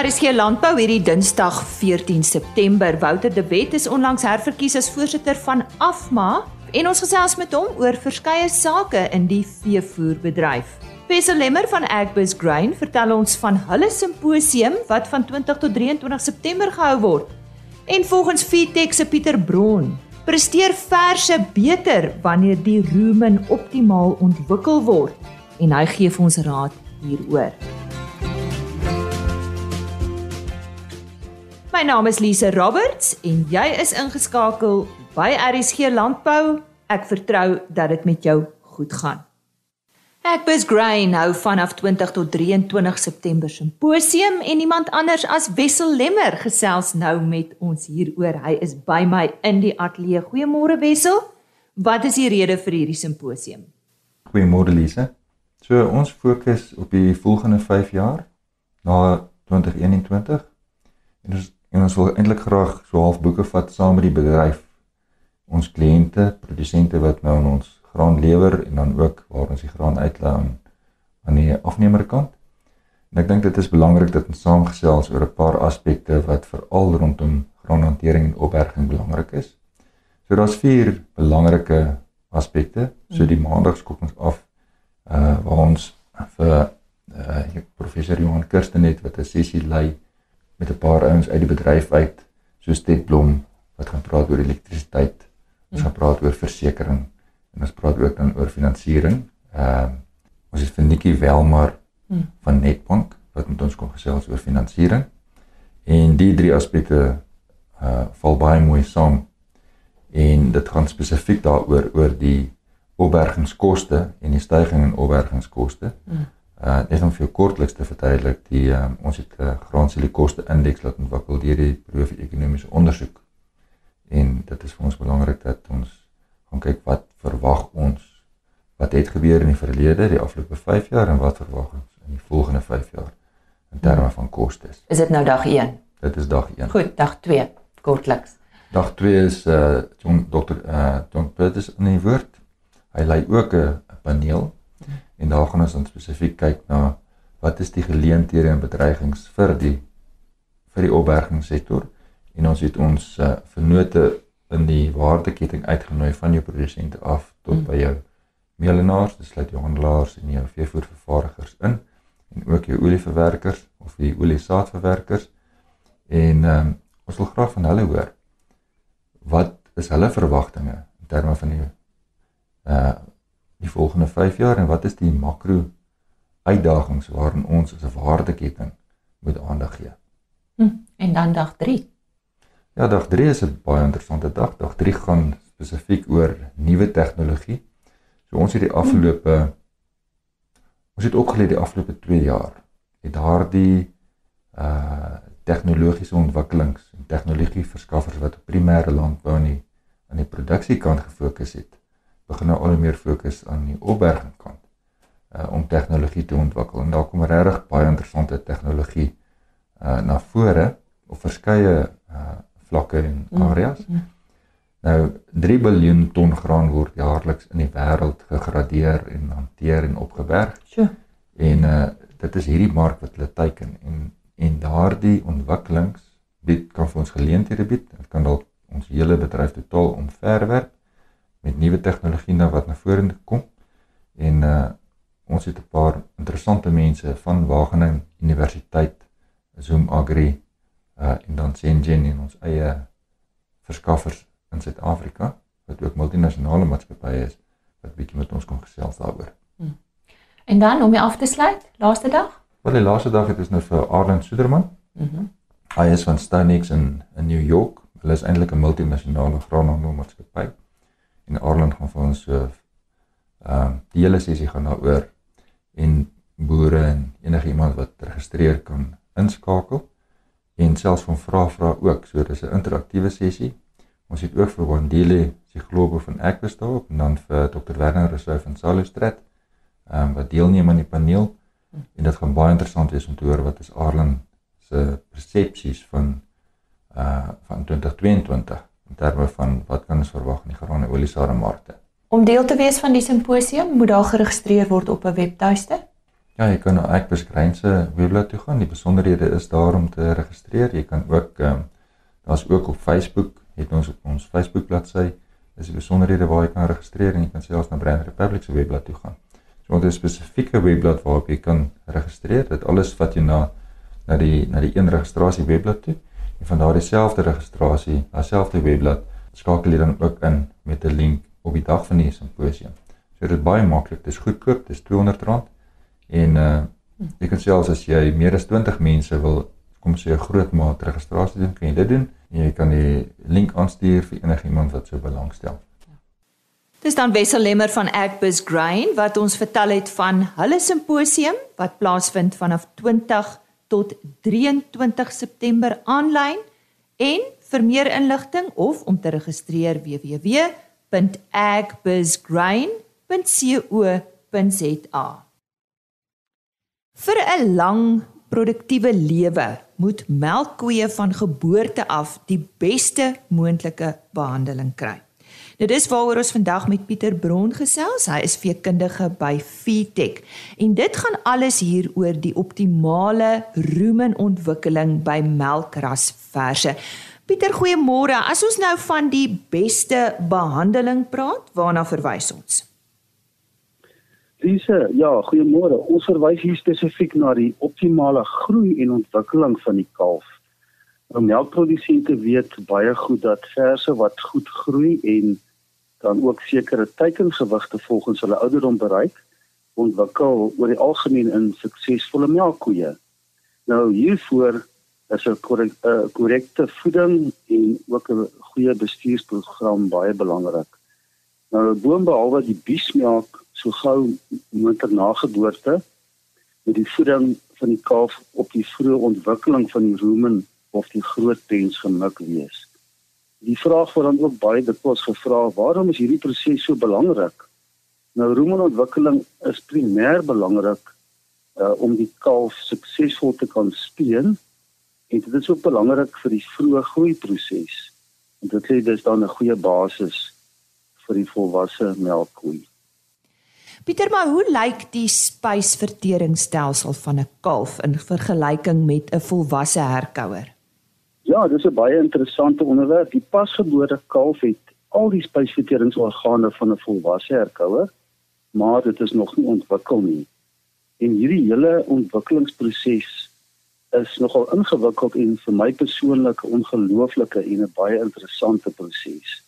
RSG Landbou hierdie Dinsdag 14 September. Wouter de Wet is onlangs herverkies as voorsitter van Afma en ons gesels met hom oor verskeie sake in die veevoerbedryf. Wessel Lemmer van Agbus Grain vertel ons van hulle simposium wat van 20 tot 23 September gehou word. En volgens Feedtech se Pieter Bron, presteer verse beter wanneer die rumen optimaal ontwikkel word en hy gee vir ons raad hieroor. My naam is Lise Roberts en jy is ingeskakel by RSG Landbou. Ek vertrou dat dit met jou goed gaan. Agbus Grain hou vanaf 20 tot 23 September simposium en iemand anders as Wessel Lemmer gesels nou met ons hieroor. Hy is by my in die ateljee. Goeiemôre Wessel. Wat is die rede vir hierdie simposium? Goeiemôre Lise. So ons fokus op die volgende 5 jaar na 2021 en ons En ons wil eintlik graag so half boeke vat saam met die bedryf. Ons kliënte, produsente wat nou aan ons graan lewer en dan ook waar ons die graan uitlaai aan aan die afnemerkant. En ek dink dit is belangrik dat ons saamgesels oor 'n paar aspekte wat veral rondom graanhantering en opberging belangrik is. So daar's vier belangrike aspekte. So die maandag skop ons af uh waar ons vir uh professor Johan Kirsten het wat 'n sessie lei met 'n paar ouens uit die bedryf uit soos Ted Blom wat gaan praat oor elektrisiteit. Ons gaan praat oor versekerings en ons praat ook dan oor finansiering. Ehm uh, ons het vir Nikki Welmar hmm. van Netbank wat met ons kom gesels oor finansiering. En die drie aspekte uh val baie mooi saam. En dit gaan spesifiek daaroor oor die opbergingskoste en die stygings in opbergingskoste. Hmm uh net om vir jou kortliks te verduidelik die um, ons het 'n uh, graanseliekoste indeks laat ontwikkel deur die Bureau vir Ekonomiese Onderzoek. En dit is vir ons belangrik dat ons gaan kyk wat verwag ons wat het gebeur in die verlede, die afgelope 5 jaar en wat verwag ons in die volgende 5 jaar in terme van kostes. Is dit nou dag 1? Dit is dag 1. Goed, dag 2 kortliks. Dag 2 is uh John Dr. uh John Peters in die woord. Hy lei ook 'n paneel En daar gaan ons dan spesifiek kyk na wat is die geleenthede en bedreigings vir die vir die opbergingssektor. En ons het ons uh, vennote in die waardeketting uitgenooi van jou produsente af tot hmm. by jou meelenaars, dis sluit jou handelaars en jou veevoervervaardigers in en ook jou olieverwerkers of die oliesaadverwerkers. En um, ons wil graag van hulle hoor. Wat is hulle verwagtinge in terme van die uh die volgende 5 jaar en wat is die makro uitdagings waarin ons as 'n waardeketting moet aandag gee. Hm, en dan dag 3. Ja, dag 3 is 'n baie interessante dag. Dag 3 gaan spesifiek oor nuwe tegnologie. So ons het die afgelope hm. ons het ook geleer die afgelope 2 jaar het daardie uh tegnologiese ontwikkelings en tegnologie verskaffers wat primêre landbou en die aan die produksiekant gefokus het begin nou al meer fokus aan die opberging kant uh om tegnologie te ontwikkel en daar kom regtig baie interessante tegnologie uh na vore op verskeie uh vlakke en mm, areas. Mm, mm. Nou 3 biljoen ton graan word jaarliks in die wêreld gegradeer en hanteer en opgeberg. So. En uh dit is hierdie mark wat hulle teiken en en daardie ontwikkelings bied kan vir ons geleenthede bied. Dit kan dalk ons hele bedryf totaal omverwerp met nuwe tegnologie nou wat na vorentoe kom. En uh ons het 'n paar interessante mense van Wageningen Universiteit, Zoom Agri uh en dan Sengen en ons eie verskaffers in Suid-Afrika wat ook multinasjonale maatskappye is wat bietjie met ons kom gesels daaroor. Hmm. En dan om jy af te sluit, laaste dag? Wel die laaste dag het ons nou vir Arlen Suderman. Mhm. Mm Hy is van Stonex in in New York. Hulle is eintlik 'n multinasjonale graanhandelmaatskappy en Arlen gaan vir ons so ehm uh, die hele sessie gaan daaroor en boere en enige iemand wat registreer kan inskakel en selfs van vra vra ook. So dis 'n interaktiewe sessie. Ons het ook vir Wandile psiglobe van Ekwes daarop en dan vir Dr. Werner Rousseau van Salustrat ehm um, wat deelneem aan die paneel en dit gaan baie interessant wees om te hoor wat is Arlen se persepsies van uh van 2022 in terme van wat kan ons verwag in die graan en oliesade markte. Om deel te wees van die simposium, moet daar geregistreer word op 'n webtuiste? Ja, jy kan na Ekbus Grain se webblad toe gaan. Die besonderhede is daar om te registreer. Jy kan ook ehm um, daar's ook op Facebook, het ons op ons Facebook bladsy is die besonderhede waar jy kan registreer en jy kan selfs na Brand Republic se webblad toe gaan. So dit is 'n spesifieke webblad waarop jy kan registreer. Dit alles vat jou na na die na die een registrasie webblad toe. En van daardie selfde registrasie, dieselfde webblad, skakel jy dan ook in met 'n link op die dag van die simposium. So dit is baie maklik. Dit is goedkoop. Dit is R200 en uh jy kan selfs as jy meer as 20 mense wil kom sê 'n groot maat registrasie doen, kan jy dit doen en jy kan die link aanstuur vir enigiemand wat sou belangstel. Dis dan Wessel Lemmer van Agbus Grain wat ons vertel het van hulle simposium wat plaasvind vanaf 20 tot 23 September aanlyn en vir meer inligting of om te registreer www.agbusgrain.co.za. Vir 'n lang produktiewe lewe moet melkkoeie van geboorte af die beste moontlike behandeling kry. Dit is waaroor ons vandag met Pieter Bron gesels. Hy is veekundige by Feedtech. En dit gaan alles hier oor die optimale rumenontwikkeling by melkrasverse. Pieter, goeiemôre. As ons nou van die beste behandeling praat, waarna verwys ons? Lise, ja, goeiemôre. Ons verwys hier spesifiek na die optimale groei en ontwikkeling van die kalf. Nou melkprodusente weet baie goed dat verse wat goed groei en dan ook sekere teikengewigte volgens hulle ouderdom bereik, ontwikkel oor die algemeen in suksesvolle melkkoeie. Nou hiervoor is 'n korrekte voeding en ook 'n goeie bestuursprogram baie belangrik. Nou boonbehalwe die biesmelk so gou moontlik na geboorte met die voeding van die kalf op die vroeë ontwikkeling van die rumen of die groot pens gemik wees. Die vraag word dan ook baie dikwels gevra, waarom is hierdie proses so belangrik? Nou rumenontwikkeling is primêr belangrik uh, om die kalf suksesvol te kan speen en dit is ook belangrik vir die vroeë groeiproses. En dit lê dus dan 'n goeie basis vir die volwasse melkkoe. Pieter, maar hoe lyk die spysverteringsstelsel van 'n kalf in vergelyking met 'n volwasse herkouer? Ja, dis 'n baie interessante onderwerp. Die pasgebore kalf het al die spysverteringsorgane van 'n volwasse herkouer, maar dit is nog nie ontwikkel nie. En hierdie hele ontwikkelingsproses is nogal ingewikkeld en vir my persoonlik 'n ongelooflike en 'n baie interessante proses.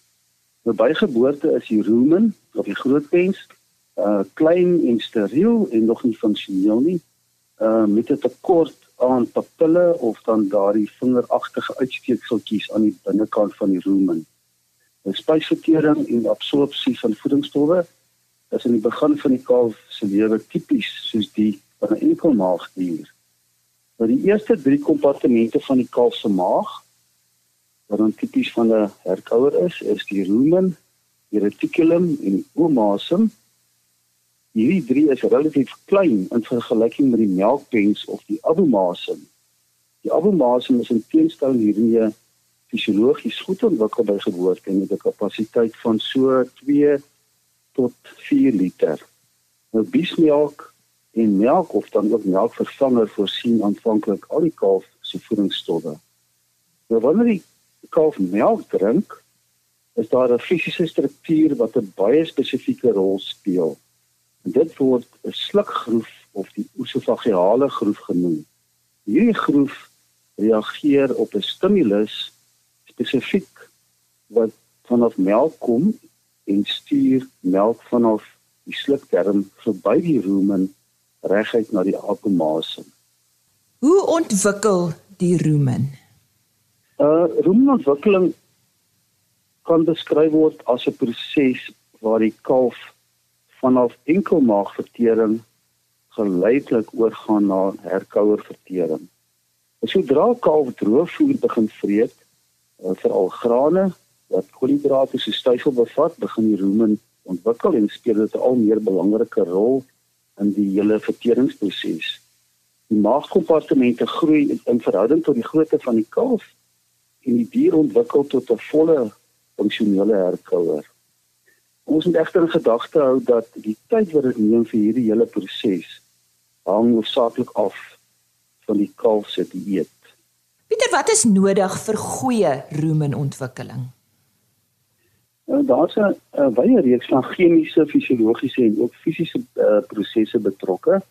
Nou by geboorte is die rumen of die grootpens uh klein en steriel en nog nie funksioneel nie. Uh met 'n tekort aan papille of dan daardie vingeragtige uitsteekseltjies aan die binnekant van die rumen. Die spysvertering en absorpsie van voedingsstowwe is in die begin van die kalf se lewe tipies soos die van 'n enkelmaagdier. Maar nou, die eerste 3 kompartemente van die kalf se maag wat dan tipies van 'n herkouer is, is die rumen, die reticulum en die omasum Hierdie drie is relatief klein in vergelyking met die melkpens of die abomasum. Die abomasum is in teenstelling hiermee fisiologies goed ontwikkel by geboorte het 'n kapasiteit van so 2 tot 4 liter. Nou biesmelk en melk of dan ook melkvervanger voorsien aanvanklik al die kalf se voedingsstowwe. Nou wanneer die kalf melk drink, is daar 'n fisiese struktuur wat 'n baie spesifieke rol speel. Dit word 'n slukgroef of die oesofageale groef genoem. Hierdie groef reageer op 'n stimulus spesifiek wat vanaf melk kom en stuur melk vanaf die slukterm verby die rumen reguit na die apomasum. Hoe ontwikkel die rumen? Uh rumenontwikkeling kan beskryf word as 'n proses waar die kalf vanaf enkelmaagvertering geleidelik oorgaan na herkouervertering. Sodra kalf droogvoer begin vreet, eh, veral grane wat koolhidrate so styfel bevat, begin die rumen ontwikkel en speel dit 'n al meer belangrike rol in die hele verteringsproses. Die maagkompartemente groei in verhouding tot die grootte van die kalf en die dier ontwikkel tot 'n volle funksionele herkouer. Ons moet egter in gedagte hou dat die tyd wat dit neem vir hierdie hele proses hang hoofsaaklik af van die kalf se dieet. Pieter, wat is nodig vir goeie rumenontwikkeling? Nou daar's 'n wye reeks van chemiese, fisiologiese en ook fisiese uh, prosesse betrokke.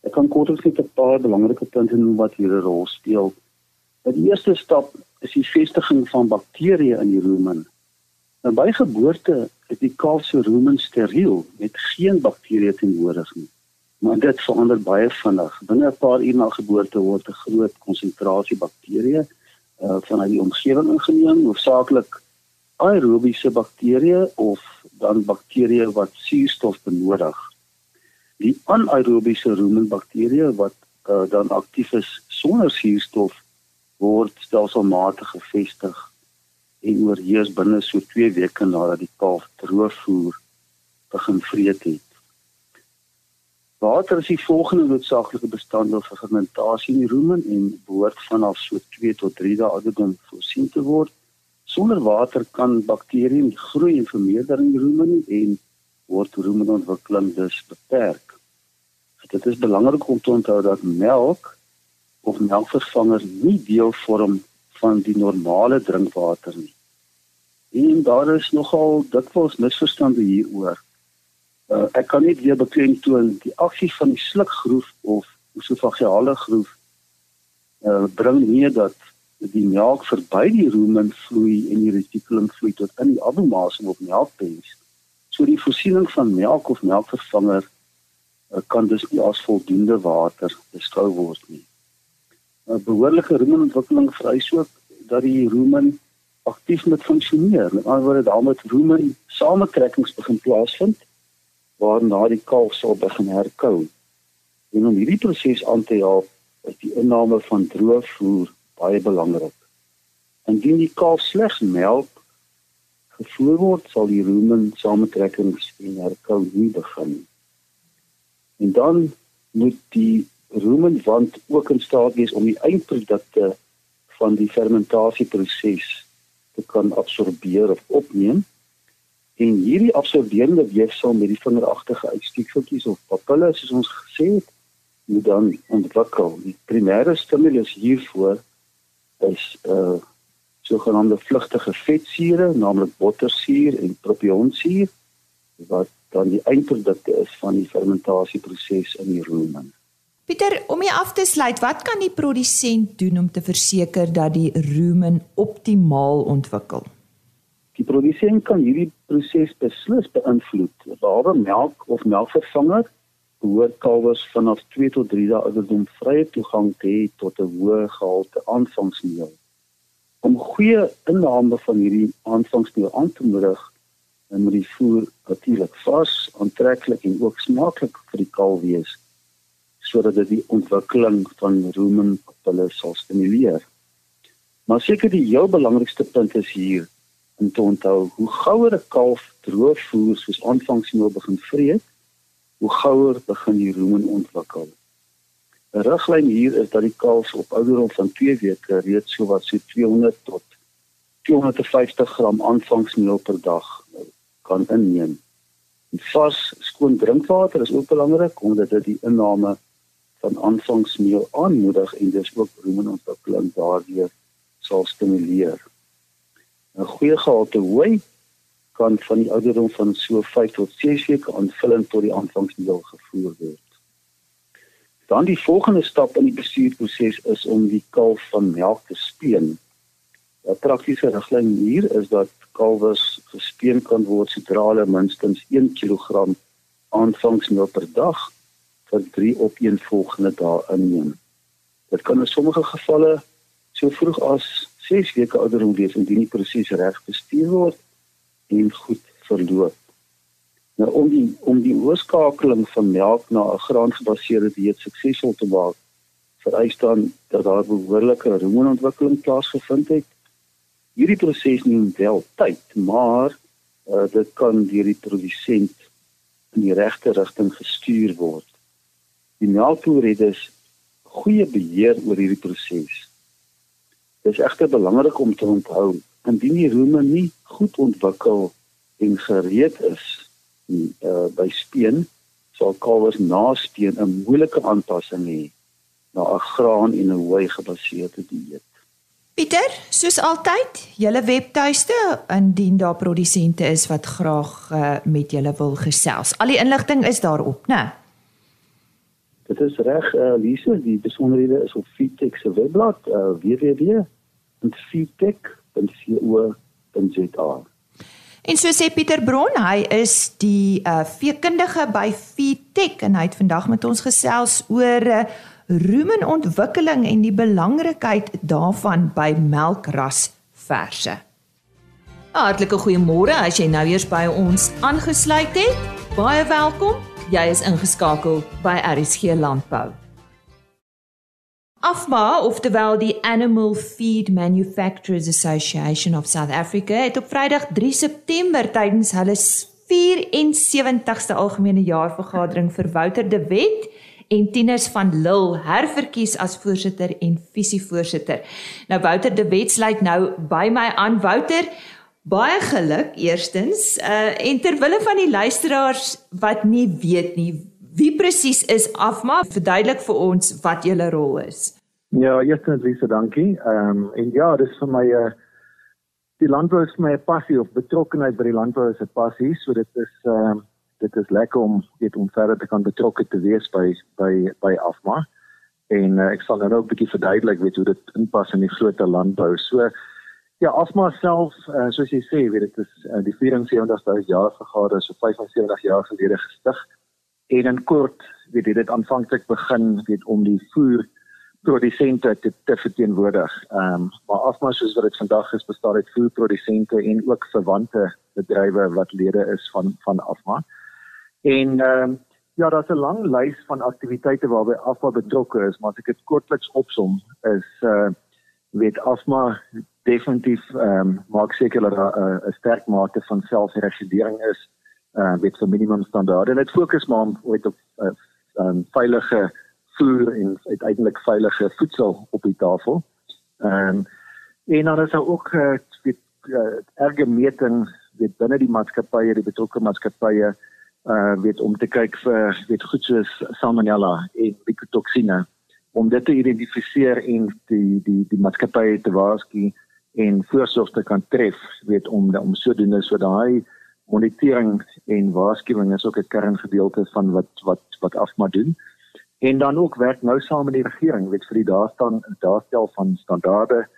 Ek kan kortliks net 'n paar belangrike punte noem wat hier 'n rol speel. Die eerste stap is die vestiging van bakterieë in die rumen. Nou by geboorte is die kalf se rumen steriel met geen bakterieë teenwoordig nie. Maar dit verander baie vinnig. Binne 'n paar uur na geboorte word 'n groot konsentrasie bakterieë uh, vanuit die omgewing ingeneem, hoofsaaklik aerobiese bakterieë of dan bakterieë wat suurstof benodig. Die anaerobiese rumenbakterieë wat uh, dan aktief is sonder suurstof word stelselmatig gevestig en oorheers binne so 2 weke nadat die kalf droogvoer begin vreet het. Water is die volgende noodsaaklike bestanddeel vir fermentasie in die rumen en behoort vanaf so 2 tot 3 dae ouderdom voorsien te word. Sonder water kan bakterieë groei en vermeerder in die rumen en word rumenontwikkeling dus beperk. Dit is belangrik om te onthou dat melk of melkvervanger nie deel vorm van die normale drinkwater nie. En daar is nogal dikwels misverstande hieroor. Uh, ek kan nie weer beklemtoon die aksie van die slukgroef of esofageale groef uh, bring nie dat die melk verby die rumen vloei en die reticulum vloei tot in die abomasum of melkpens. So die voorsiening van melk of melkvervanger Eh, kan dus nie as voldoende water beskou word nie. 'n Behoorlike rumenontwikkeling vereis ook dat die rumen aktief moet funksioneer. Met ander woorde, daar moet rumen samentrekkings begin plaasvind waarna die kalf sal begin herkou. En om hierdie proses aan te help, is die inname van droë voer baie belangrik. Indien die kalf slegs melk gevoer word, sal die rumen samentrekkings en herkou nie begin. En dan moet die rumenwand ook in staat wees om die eindprodukte van die fermentasieproses te kan absorbeer of opneem. En hierdie absorberende weefsel met die vingeragtige uitsteekseltjies of papille soos ons gesê het, moet dan ontwikkel. Die primêre stimulus hiervoor is 'n uh, sogenaamde vlugtige vetsure, naamlik bottersuur en propionsuur wat dan die eindprodukte is van die fermentasieproses in die rumen. Pieter, om jy af te sluit, wat kan die produsent doen om te verseker dat die rumen optimaal ontwikkel? Die produsent kan hierdie proses beslis beïnvloed. Behalwe melk of melkvervanger, behoort kalwers vanaf 2 tot 3 dae ouderdom vrye toegang te hê tot 'n hoë gehalte aanvangsmeel. Om goeie inname van hierdie aanvangsmeel aan te moedig, moet die voer natuurlik vas, aantreklik en ook smaaklik vir die kalf wees sodat dit die ontwikkeling van op hulle sal stimuleer. Maar seker die heel belangrikste punt is hier om te onthou hoe gouer 'n kalf droog voer soos aanvangsneel begin vreet, hoe gouer begin die rumen ontwikkel. 'n Riglyn hier is dat die kalf op ouderdom van 2 weke reeds so wat so 200 tot 250 gram aanvangsmeel per dag kan inneem. Vars skoon drinkwater is ook belangrik omdat dit die inname van aanvangsmeel aanmoedig en dus ook rumonontwikkeling daardeur sal stimuleer. 'n Goeie gehalte hooi kan van die ouderdom van so 5 tot 6 weke aanvullend tot die aanvangsmeel gevoer word. Dan die volgende stap in die bestuurproses is om die kalf van melk te speen. 'n Praktiese riglyn hier is dat kalwers gespeen kan word sodra hulle minstens 1 kg aanvangsmeel per dag vir 3 opeenvolgende dae inneem. Dit kan in sommige gevalle so vroeg as 6 weke ouderdom wees indien die proses reg bestuur word en goed verloop. Nou om die om die oorskakeling van melk na 'n graangebaseerde dieet suksesvol te maak, vereis dan dat daar behoorlike hormoonontwikkeling plaasgevind het hierdie proses neem wel tyd, maar uh, dit kan deur die produsent in die regte rigting gestuur word. Die dus goeie beheer oor hierdie proses. Dit is egter belangrik om te onthou, indien die rumen nie goed ontwikkel en gereed is uh, by speen, sal kalwers nasteen 'n moeilike aanpassing hê na 'n graan en 'n hooi gebaseerde dieet. Pieter, soos altyd, julle webtuiste indien daar produsente is wat graag uh, met julle wil gesels. Al die inligting is daarop, né? Dit is reg, uh, Lise, die besonderhede is op Feedtech se webblad, uh, www.feedtech.co.za. En so sê Pieter Bron, hy is die uh, veekundige by Feedtech en hy het vandag met ons gesels oor uh, ruimenontwikkeling en die belangrikheid daarvan by melkras verse. Hartlike goeiemôre as jy nou eers by ons aangesluit het. Baie welkom. Jy is ingeskakel by RSG Landbou. AFMA, oftewel die Animal Feed Manufacturers Association of South Africa, het op Vrydag 3 September tydens hulle 74ste algemene jaarvergadering vir Wouter de Wet en Tieners van Lil herverkies as voorsitter en visievoorsitter. Nou Wouter de Wet sluit nou by my aan Wouter. Baie geluk eerstens. Uh en ter wille van die luisteraars wat nie weet nie, wie presies is Afma? Verduidelik vir ons wat julle rol is. Ja, eerstens Lisa, dankie. Ehm um, en ja, dis vir my uh, die landbou is my passie of betrokkeheid by die landbou is 'n passie, so dit is ehm um, dit is lekker om weet om verder te kan betrokke te wees by by by Afma. En uh, ek sal nou ook 'n bietjie verduidelik weet hoe dit inpas in die groter landbou. So ja, Afma self uh, soos jy sê, weet dit is uh, die 74 jaar vergader so 75 jaar gelede gestig. En in kort weet dit aanvanklik begin weet om die voer produsente te, te verteenwoordig. Ehm um, maar afma soos wat dit vandag is, bestaan uit voerprodusente en ook verwante bedrywe wat lede is van van afma. En ehm um, ja, daar's 'n lang lys van aktiwiteite waarby Afma betrokke is, maar as ek dit kortliks opsom, is uh weet Afma definitief ehm um, maak seker dat daar 'n uh, sterk mate van selfregulering is uh met vir minimum standaarde. En dit fokus maar op op uh, um, veilige voer en uiteindelik veilige voedsel op die tafel. Ehm um, en dan is daar ook uh, weet uh, erge meting weet binne die maatskappye, die betrokke maatskappye uh weet om te kyk vir weet goed soos salmonella en mycotoxine om dit te identifiseer en die die die maatskappye te waarsku en voorsorg te kan tref weet om om sodoende so daai monitering en waarskuwing is ook 'n kerngedeelte van wat wat wat afma doen. En dan ook werk nou saam met die regering weet vir die daar staan daarstel van standaarde.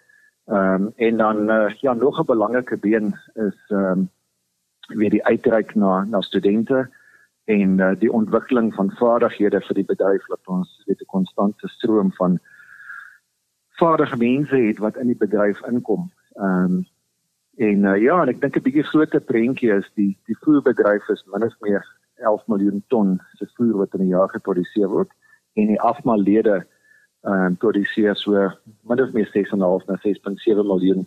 Ehm um, en dan uh, ja nog 'n belangrike been is ehm um, weer die uitreik na na studente en uh, die ontwikkeling van vaardighede vir die bedryf dat ons weet 'n konstante stroom van vaardige mense het wat in die bedryf inkom. Ehm um, en uh, ja, en ek dink 'n bietjie groter prentjie is die die voerbedryf is min of meer 11 miljoen ton se voer wat in 'n jaar geproduseer word en die afmaalede ehm um, produseer so min of meer 6.5 na 6.7 miljoen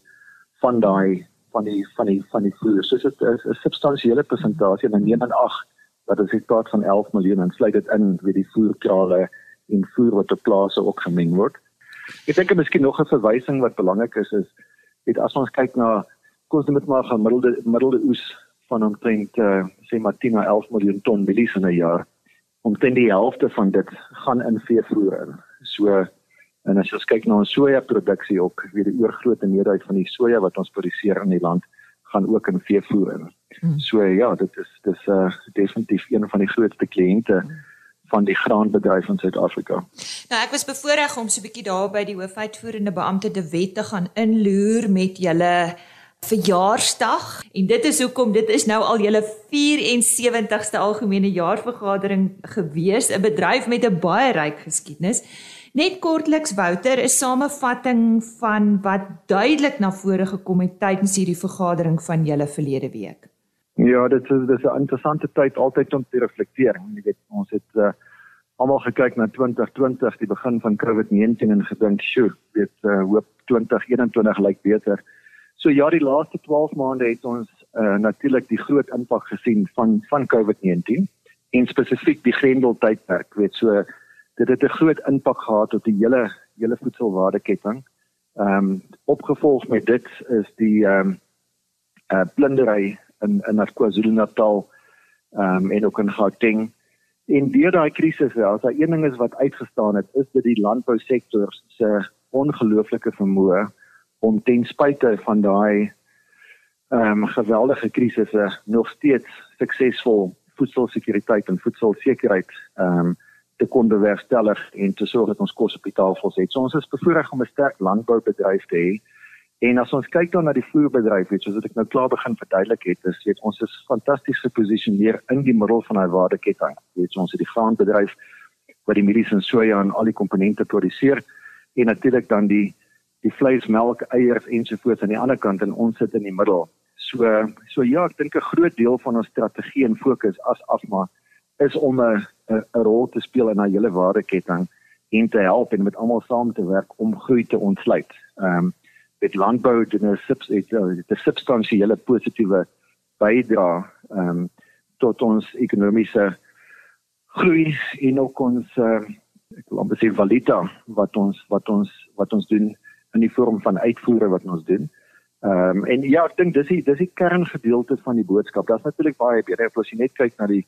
van daai van die van die van die voer. So dit is 'n substansiële persentasie en neem aan ag dat as ek praat van 11 miljoen en sluit dit in weet die voerkrale en voer wat op plase ook gemeng word. Ek dink miskien nog 'n verwysing wat belangrik is is weet as ons kyk na kos met maar gemiddelde middelde oes van omtrent uh, sê maar 10 na 11 miljoen ton mielies in 'n jaar. Omtrent die helfte van dit gaan in veevoer in. So en as jy kyk na ons soja produksie ook, weet die oorgrootste meerderheid van die soja wat ons produseer in die land gaan ook in veevoer in. Hmm. So ja, dit is dis uh definitief een van die grootste kliënte van die graanbedryf in Suid-Afrika. Nou ek was bevoorreg om so 'n bietjie daar by die hoofuitvoerende beampte De Wet te gaan inloer met julle verjaarsdag en dit is hoekom dit is nou al julle 74ste algemene jaarvergadering gewees, 'n bedryf met 'n baie ryk geskiedenis. Net kortliks Wouter, 'n samevatting van wat duidelik na vore gekom het tydens hierdie vergadering van julle verlede week. Ja, dit is dis 'n interessante tyd altyd om te reflekteer. Jy weet, ons het uh, almal gekyk na 2020, die begin van COVID-19 en gedink, "Sjoe, weet uh, hoop 2021 lyk beter." So ja, die laaste 12 maande het ons uh, natuurlik die groot impak gesien van van COVID-19 en spesifiek die Grendel tydperk, weet so dit het 'n groot impak gehad op die hele hele voedselwaardeketting. Ehm um, opgevolg met dit is die ehm um, uh, blindery in in KwaZulu-Natal ehm um, en ook in Gauteng En deur daai krisis, as daar een ding is wat uitgestaan het, is dit die landbousektor se ongelooflike vermoë om ten spyte van daai ehm um, geweldige krisisse nog steeds suksesvol voedselsekuriteit en voedselsekerheid ehm um, te kon bewerkstellig en te sorg dat ons kos op die tafel sit. So ons is bevoorreg om 'n sterk landboubedryf te hê. En as ons kyk dan na die voerbedryf, weet soos wat ek nou klaar begin verduidelik het, is weet ons is fantasties geposisioneer in die middel van daai waardeketting. Weet ons het die graanbedryf wat die mielies en soja en al die komponente produseer en natuurlik dan die die vleis, melk, eiers ensovoorts aan die ander kant en ons sit in die middel. So so ja, ek dink 'n groot deel van ons strategie en fokus as afma is om 'n 'n rol te speel in 'n hele waardeketting en te help en met almal saam te werk om groei te ontsluit. Ehm um, met landbou doen 'n subs het 'n substansiële positiewe bydra ehm um, tot ons ekonomiese groei en ook ons uh, ek wil amper sê valuta wat ons wat ons wat ons doen in die vorm van uitvoere wat ons doen. Ehm um, en ja, ek dink dis die dis die kerngedeelte van die boodskap. Daar's natuurlik baie beter as jy net kyk na die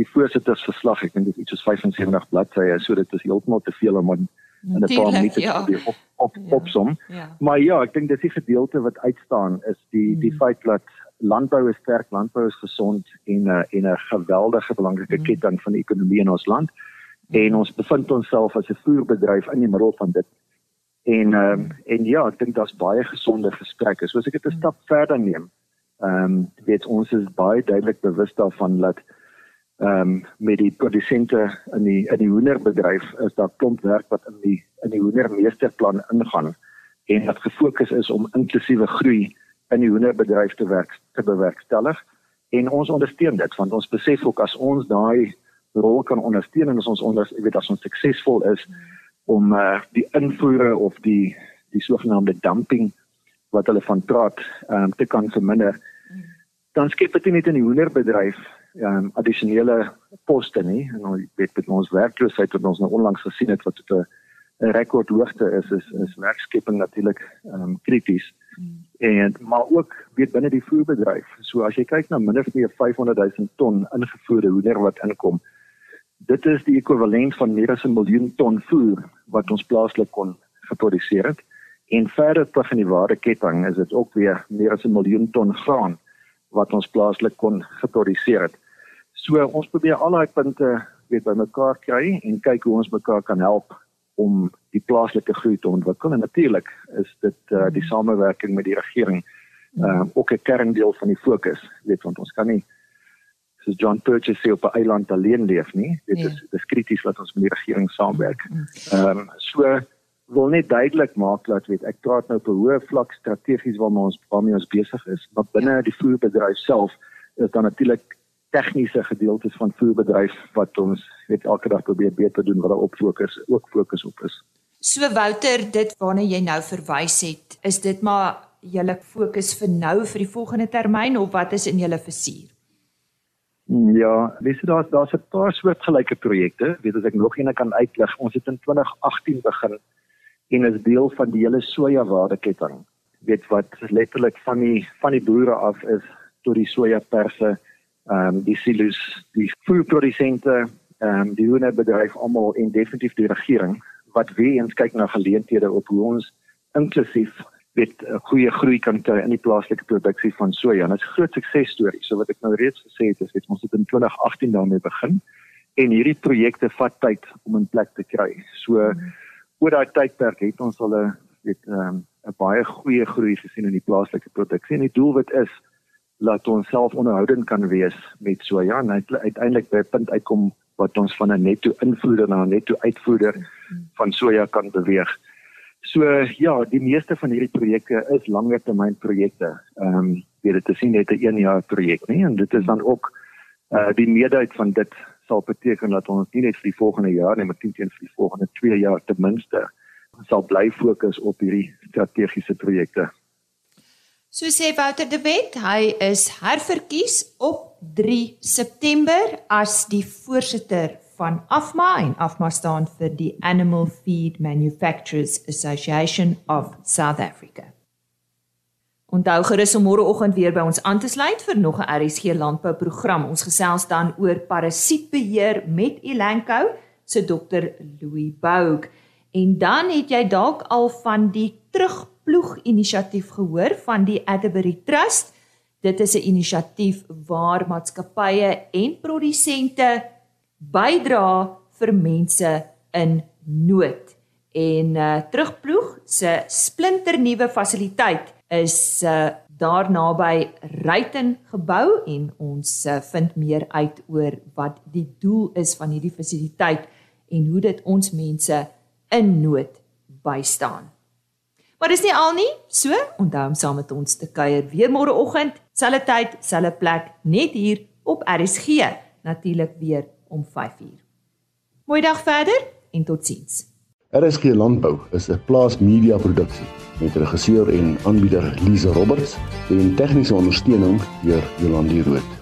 die voorsittersverslag. Ek dink dit is iets soos 75 bladsye, so dit is heeltemal te veel om in 'n paar minute ja. te op op ja, opsom. Ja. Maar ja, ek dink dis die gedeelte wat uitstaan is die die hmm. feit dat landbou is sterk, landbou is gesond en 'n uh, en 'n geweldige belangrike hmm. ketting van die ekonomie in ons land. Hmm. En ons bevind onsself as 'n voerbedryf in die middel van dit. En ehm um, en ja, ek dink daar's baie gesonde gesprekke. So as ek dit 'n stap verder neem, ehm um, weet ons is baie duidelik bewus daarvan dat ehm um, met die produsente in die in die hoenderbedryf is daar klomp werk wat in die in die hoendermeesterplan ingaan en wat gefokus is om inklusiewe groei in die hoenderbedryf te werk te bewerkstellig. En ons ondersteun dit want ons besef ook as ons daai rol kan ondersteun en as ons onder weet as ons suksesvol is, om uh, die invoere of die die sogenaamde dumping wat hulle van praat um, te kan verminder. Dan skep dit net in die hoenderbedryf um, addisionele poste nie en ons weet met ons werkloosheid wat ons nou onlangs gesien het wat tot 'n rekordhoogte is is is werkskepping natuurlik um, krities. Mm. En maar ook weet binne die voerbedryf. So as jy kyk na minder as 500 000 ton ingevoerde hoender wat inkom, dit is die ekwivalent van meer as 'n miljoen ton voer wat ons plaaslik kon geproduseer het. En verder terug in die waardeketting is dit ook weer meer as 'n miljoen ton graan wat ons plaaslik kon geproduseer het. So ons probeer al daai punte weet bymekaar kry en kyk hoe ons mekaar kan help om die plaaslike groei te ontwikkel en natuurlik is dit uh, die samewerking met die regering uh, ook 'n kerndeel van die fokus weet want ons kan nie soos John Purchase sê op 'n eiland alleen leef nie. Dit nee. is dis krities dat ons met die regering saamwerk. Mm. Ehm um, so wil net duidelik maak dat weet ek praat nou op 'n hoë vlak strategies waarmee ons waarmee ons besig is, maar binne ja. die voerbedryf self is daar natuurlik tegniese gedeeltes van voerbedryf wat ons net elke dag probeer beter doen wat daar op fokus ook fokus op is. So Wouter, dit waarna jy nou verwys het, is dit maar julle fokus vir nou vir die volgende termyn of wat is in julle visie? Ja, dis daar's daar's 'n paar soortgelyke projekte, weet as ek nog een kan uitlig. Ons het in 2018 begin en is deel van die hele soja waardeketting. Weet wat letterlik van die van die boere af is tot die soja perse, ehm um, die silo's, die voerprodusente, ehm um, die hoenderbedryf almal en definitief die regering wat weer eens kyk na geleenthede op hoe ons inklusief weet 'n goeie groei kan kry in die plaaslike produksie van soja. Dit is groot suksesstorie. So wat ek nou reeds gesê het, is weet ons het in 2018 daarmee begin en hierdie projekte vat tyd om in plek te kry. So mm. oor daai tydperk het ons al 'n weet 'n um, 'n baie goeie groei gesien in die plaaslike produksie. En die doelwit is laat ons self onderhoudend kan wees met soja en uiteindelik by 'n punt uitkom wat ons van 'n netto invoerder na 'n netto uitvoerder van soja kan beweeg. So ja, die meeste van hierdie projekte is langer termyn projekte. Ehm um, weet dit is nie net 'n 1 jaar projek nie en dit is dan ook uh die meerderheid van dit sal beteken dat ons nie net vir die volgende jaar nie, maar teen teen vir die volgende 2 jaar ten minste sal bly fokus op hierdie strategiese projekte. So sê Wouter de Wet, hy is herverkies op 3 September as die voorsitter van AFMA en AFMA staan vir die Animal Feed Manufacturers Association of South Africa. Onthou gerus om môreoggend weer by ons aan te sluit vir nog 'n RSG landbou program. Ons gesels dan oor parasietbeheer met Elanco se dokter Louis Boug. En dan het jy dalk al van die terugploeg inisiatief gehoor van die Atterbury Trust. Dit is 'n inisiatief waar maatskappye en produsente bydra vir mense in nood. En uh, terugploeg se splinternuwe fasiliteit is uh, daar naby Ryten gebou en ons uh, vind meer uit oor wat die doel is van hierdie fasiliteit en hoe dit ons mense in nood bystaan. Maar dis nie al nie, so onthou om saam met ons te kuier weer môreoggend, selfde tyd, selfde plek, net hier op RSG, natuurlik weer om 5uur. Mooi dag verder en totsiens. RSG Landbou is 'n plaas media produksie met regisseur en aanbieder Lize Roberts en tegniese ondersteuning deur Jolande Rooi.